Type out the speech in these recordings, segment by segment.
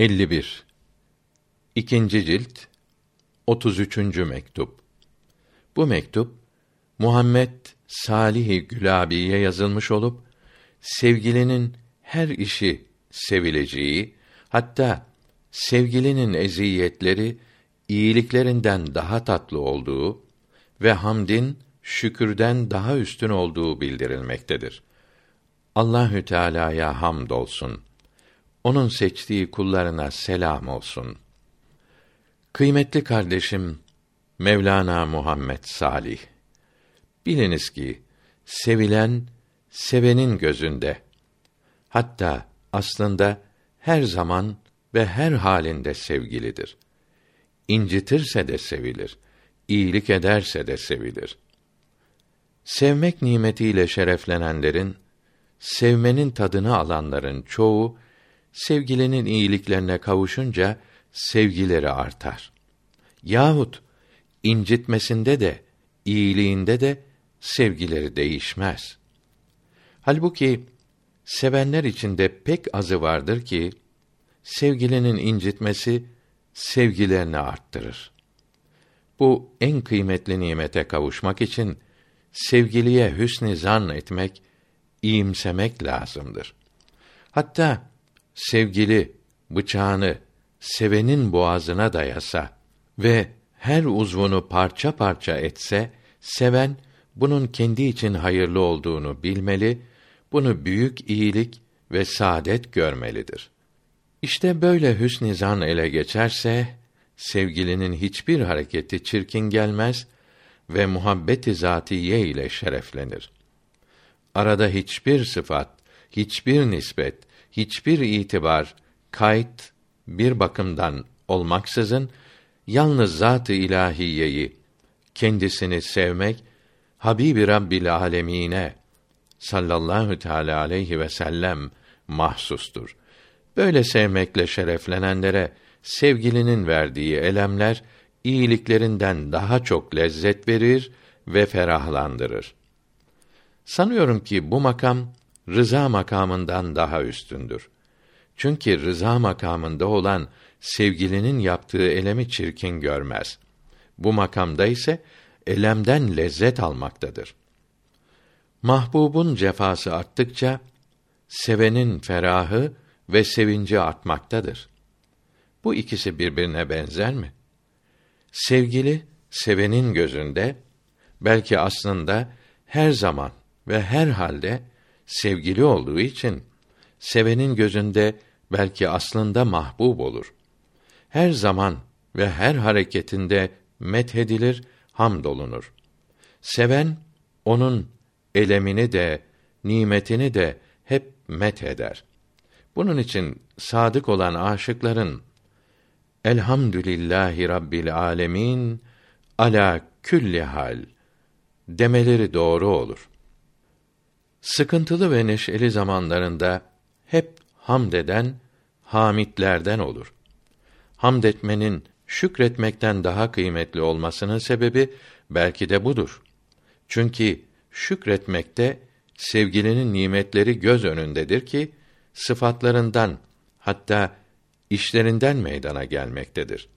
51 İkinci cilt 33. mektup. Bu mektup Muhammed Salih Gülabi'ye yazılmış olup sevgilinin her işi sevileceği, hatta sevgilinin eziyetleri iyiliklerinden daha tatlı olduğu ve hamdin şükürden daha üstün olduğu bildirilmektedir. Allahü Teala'ya hamd olsun. Onun seçtiği kullarına selam olsun. Kıymetli kardeşim Mevlana Muhammed Salih biliniz ki sevilen sevenin gözünde hatta aslında her zaman ve her halinde sevgilidir. İncitirse de sevilir, iyilik ederse de sevilir. Sevmek nimetiyle şereflenenlerin, sevmenin tadını alanların çoğu sevgilinin iyiliklerine kavuşunca sevgileri artar. Yahut incitmesinde de iyiliğinde de sevgileri değişmez. Halbuki sevenler içinde pek azı vardır ki sevgilinin incitmesi sevgilerini arttırır. Bu en kıymetli nimete kavuşmak için sevgiliye hüsn zan etmek, iyimsemek lazımdır. Hatta sevgili bıçağını sevenin boğazına dayasa ve her uzvunu parça parça etse, seven bunun kendi için hayırlı olduğunu bilmeli, bunu büyük iyilik ve saadet görmelidir. İşte böyle hüsn zan ele geçerse, sevgilinin hiçbir hareketi çirkin gelmez ve muhabbeti zatiye ile şereflenir. Arada hiçbir sıfat, hiçbir nispet, hiçbir itibar, kayıt bir bakımdan olmaksızın yalnız zat-ı ilahiyeyi kendisini sevmek Habibi Rabbil alemine sallallahu teala aleyhi ve sellem mahsustur. Böyle sevmekle şereflenenlere sevgilinin verdiği elemler iyiliklerinden daha çok lezzet verir ve ferahlandırır. Sanıyorum ki bu makam rıza makamından daha üstündür. Çünkü rıza makamında olan sevgilinin yaptığı elemi çirkin görmez. Bu makamda ise elemden lezzet almaktadır. Mahbubun cefası arttıkça sevenin ferahı ve sevinci artmaktadır. Bu ikisi birbirine benzer mi? Sevgili sevenin gözünde belki aslında her zaman ve her halde sevgili olduğu için sevenin gözünde belki aslında mahbub olur. Her zaman ve her hareketinde methedilir, hamdolunur. Seven onun elemini de nimetini de hep met eder. Bunun için sadık olan aşıkların Elhamdülillahi Rabbil Alemin ala külli hal demeleri doğru olur. Sıkıntılı ve neşeli zamanlarında hep hamd eden hamitlerden olur. Hamd etmenin şükretmekten daha kıymetli olmasının sebebi belki de budur. Çünkü şükretmekte sevgilinin nimetleri göz önündedir ki sıfatlarından hatta işlerinden meydana gelmektedir.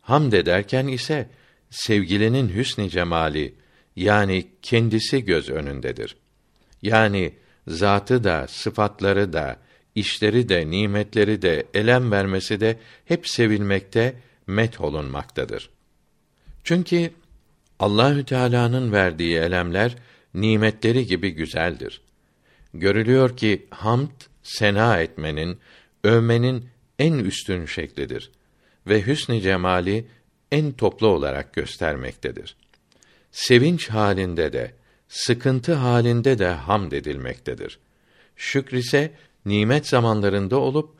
Hamd ederken ise sevgilinin hüsn-i cemali yani kendisi göz önündedir. Yani zatı da, sıfatları da, işleri de, nimetleri de, elem vermesi de hep sevilmekte, met olunmaktadır. Çünkü Allahü Teala'nın verdiği elemler nimetleri gibi güzeldir. Görülüyor ki hamd sena etmenin, övmenin en üstün şeklidir ve hüsn-i cemali en toplu olarak göstermektedir. Sevinç halinde de, sıkıntı halinde de hamd edilmektedir. Şükr ise nimet zamanlarında olup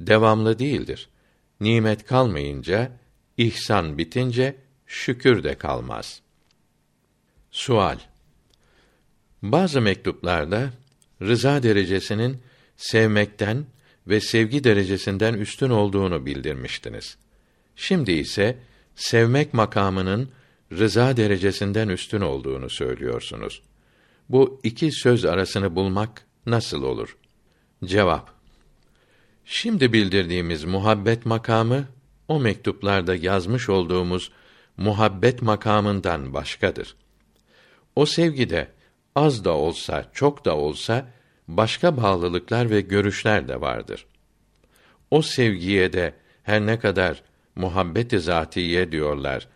devamlı değildir. Nimet kalmayınca, ihsan bitince şükür de kalmaz. Sual Bazı mektuplarda rıza derecesinin sevmekten ve sevgi derecesinden üstün olduğunu bildirmiştiniz. Şimdi ise sevmek makamının rıza derecesinden üstün olduğunu söylüyorsunuz. Bu iki söz arasını bulmak nasıl olur? Cevap Şimdi bildirdiğimiz muhabbet makamı o mektuplarda yazmış olduğumuz muhabbet makamından başkadır. O sevgide az da olsa, çok da olsa başka bağlılıklar ve görüşler de vardır. O sevgiye de her ne kadar muhabbet-i zatiye diyorlar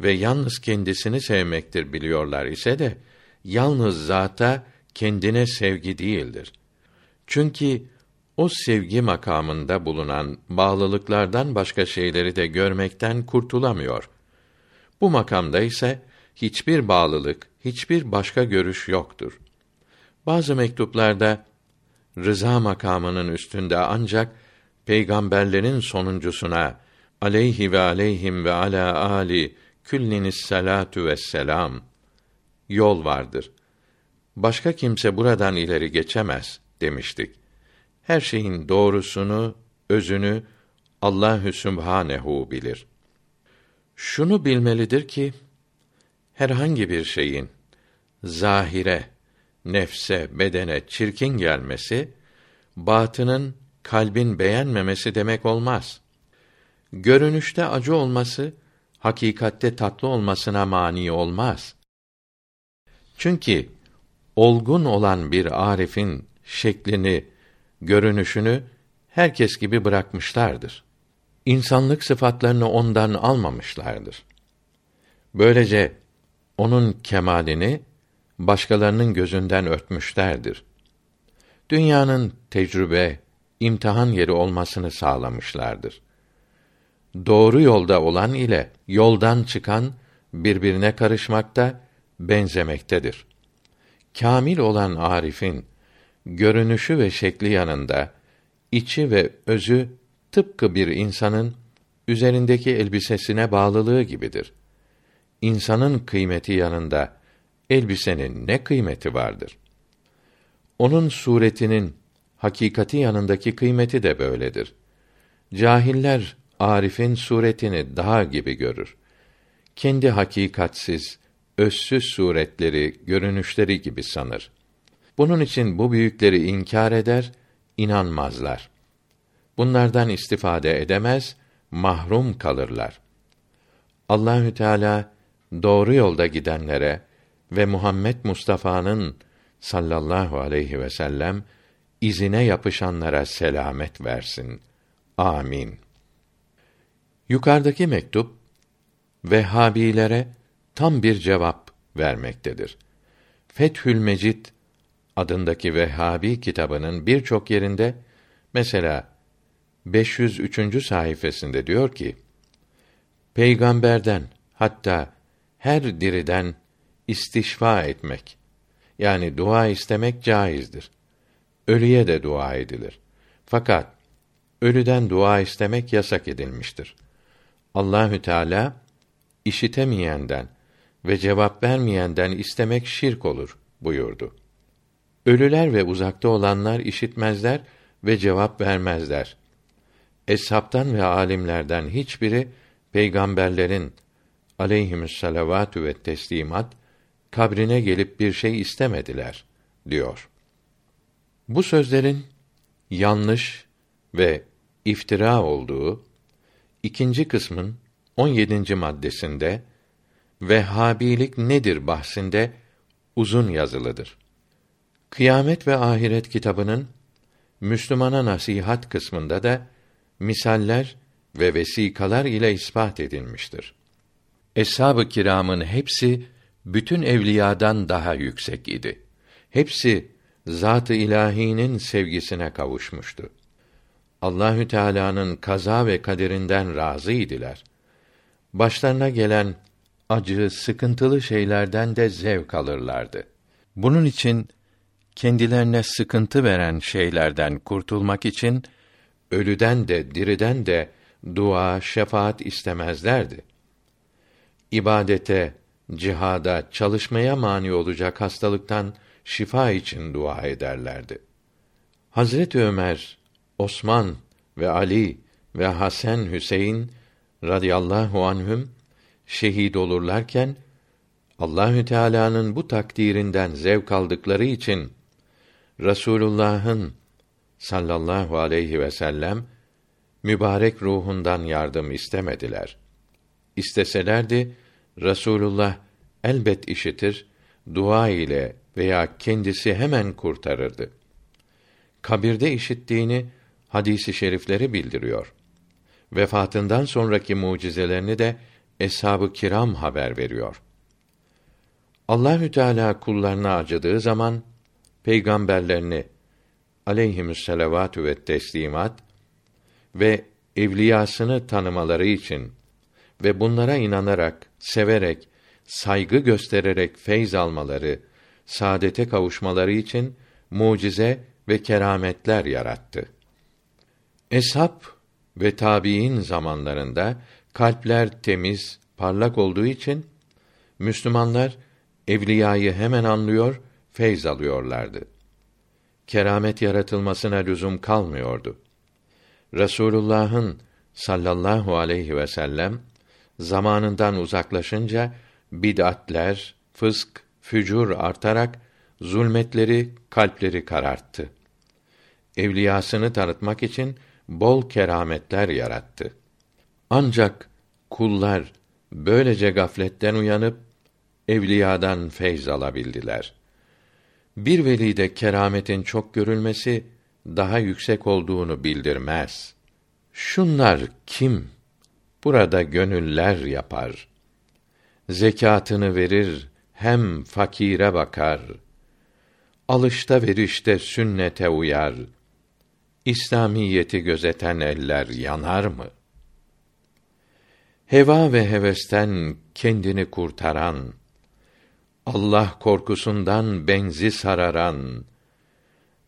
ve yalnız kendisini sevmektir biliyorlar ise de yalnız zata kendine sevgi değildir. Çünkü o sevgi makamında bulunan bağlılıklardan başka şeyleri de görmekten kurtulamıyor. Bu makamda ise hiçbir bağlılık, hiçbir başka görüş yoktur. Bazı mektuplarda rıza makamının üstünde ancak peygamberlerin sonuncusuna aleyhi ve aleyhim ve ala ali külliniz salatu ve selam yol vardır. Başka kimse buradan ileri geçemez demiştik. Her şeyin doğrusunu, özünü Allahü Sübhanehu bilir. Şunu bilmelidir ki herhangi bir şeyin zahire, nefse, bedene çirkin gelmesi batının kalbin beğenmemesi demek olmaz. Görünüşte acı olması hakikatte tatlı olmasına mani olmaz. Çünkü olgun olan bir arifin şeklini, görünüşünü herkes gibi bırakmışlardır. İnsanlık sıfatlarını ondan almamışlardır. Böylece onun kemalini başkalarının gözünden örtmüşlerdir. Dünyanın tecrübe, imtihan yeri olmasını sağlamışlardır. Doğru yolda olan ile yoldan çıkan birbirine karışmakta, benzemektedir. Kamil olan arifin görünüşü ve şekli yanında içi ve özü tıpkı bir insanın üzerindeki elbisesine bağlılığı gibidir. İnsanın kıymeti yanında elbisenin ne kıymeti vardır? Onun suretinin hakikati yanındaki kıymeti de böyledir. Cahiller Arif'in suretini daha gibi görür. Kendi hakikatsiz, özsüz suretleri, görünüşleri gibi sanır. Bunun için bu büyükleri inkar eder, inanmazlar. Bunlardan istifade edemez, mahrum kalırlar. Allahü Teala doğru yolda gidenlere ve Muhammed Mustafa'nın sallallahu aleyhi ve sellem izine yapışanlara selamet versin. Amin. Yukarıdaki mektup Vehhabilere tam bir cevap vermektedir. Fethül Mecid adındaki Vehhabi kitabının birçok yerinde mesela 503. sayfasında diyor ki: Peygamberden hatta her diriden istişfa etmek yani dua istemek caizdir. Ölüye de dua edilir. Fakat ölüden dua istemek yasak edilmiştir. Allahü Teala işitemeyenden ve cevap vermeyenden istemek şirk olur buyurdu. Ölüler ve uzakta olanlar işitmezler ve cevap vermezler. Eshabtan ve alimlerden hiçbiri peygamberlerin aleyhimüsselavatü ve teslimat kabrine gelip bir şey istemediler diyor. Bu sözlerin yanlış ve iftira olduğu ikinci kısmın 17. maddesinde Vehhabilik nedir bahsinde uzun yazılıdır. Kıyamet ve Ahiret kitabının Müslümana nasihat kısmında da misaller ve vesikalar ile ispat edilmiştir. Eshab-ı kiramın hepsi bütün evliyadan daha yüksek idi. Hepsi zat-ı ilahinin sevgisine kavuşmuştu. Allahü Teala'nın kaza ve kaderinden razı idiler. Başlarına gelen acı, sıkıntılı şeylerden de zevk alırlardı. Bunun için kendilerine sıkıntı veren şeylerden kurtulmak için ölüden de diriden de dua, şefaat istemezlerdi. İbadete, cihada, çalışmaya mani olacak hastalıktan şifa için dua ederlerdi. Hazret Ömer, Osman ve Ali ve Hasan Hüseyin radıyallahu anhüm şehit olurlarken Allahü Teala'nın bu takdirinden zevk aldıkları için Resulullah'ın sallallahu aleyhi ve sellem mübarek ruhundan yardım istemediler. İsteselerdi Resulullah elbet işitir, dua ile veya kendisi hemen kurtarırdı. Kabirde işittiğini hadisi şerifleri bildiriyor. Vefatından sonraki mucizelerini de eshab-ı kiram haber veriyor. Allahü Teala kullarına acıdığı zaman peygamberlerini aleyhimüsselavatü ve teslimat ve evliyasını tanımaları için ve bunlara inanarak, severek, saygı göstererek feyz almaları, saadete kavuşmaları için mucize ve kerametler yarattı. Eshab ve tabiin zamanlarında kalpler temiz, parlak olduğu için Müslümanlar evliyayı hemen anlıyor, feyz alıyorlardı. Keramet yaratılmasına lüzum kalmıyordu. Resulullah'ın sallallahu aleyhi ve sellem zamanından uzaklaşınca bid'atler, fısk, fücur artarak zulmetleri, kalpleri kararttı. Evliyasını tanıtmak için bol kerametler yarattı. Ancak kullar böylece gafletten uyanıp evliyadan feyz alabildiler. Bir velide kerametin çok görülmesi daha yüksek olduğunu bildirmez. Şunlar kim? Burada gönüller yapar. Zekatını verir, hem fakire bakar. Alışta verişte sünnete uyar. İslamiyeti gözeten eller yanar mı? Heva ve hevesten kendini kurtaran, Allah korkusundan benzi sararan,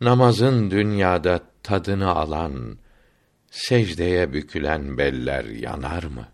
namazın dünyada tadını alan, secdeye bükülen beller yanar mı?'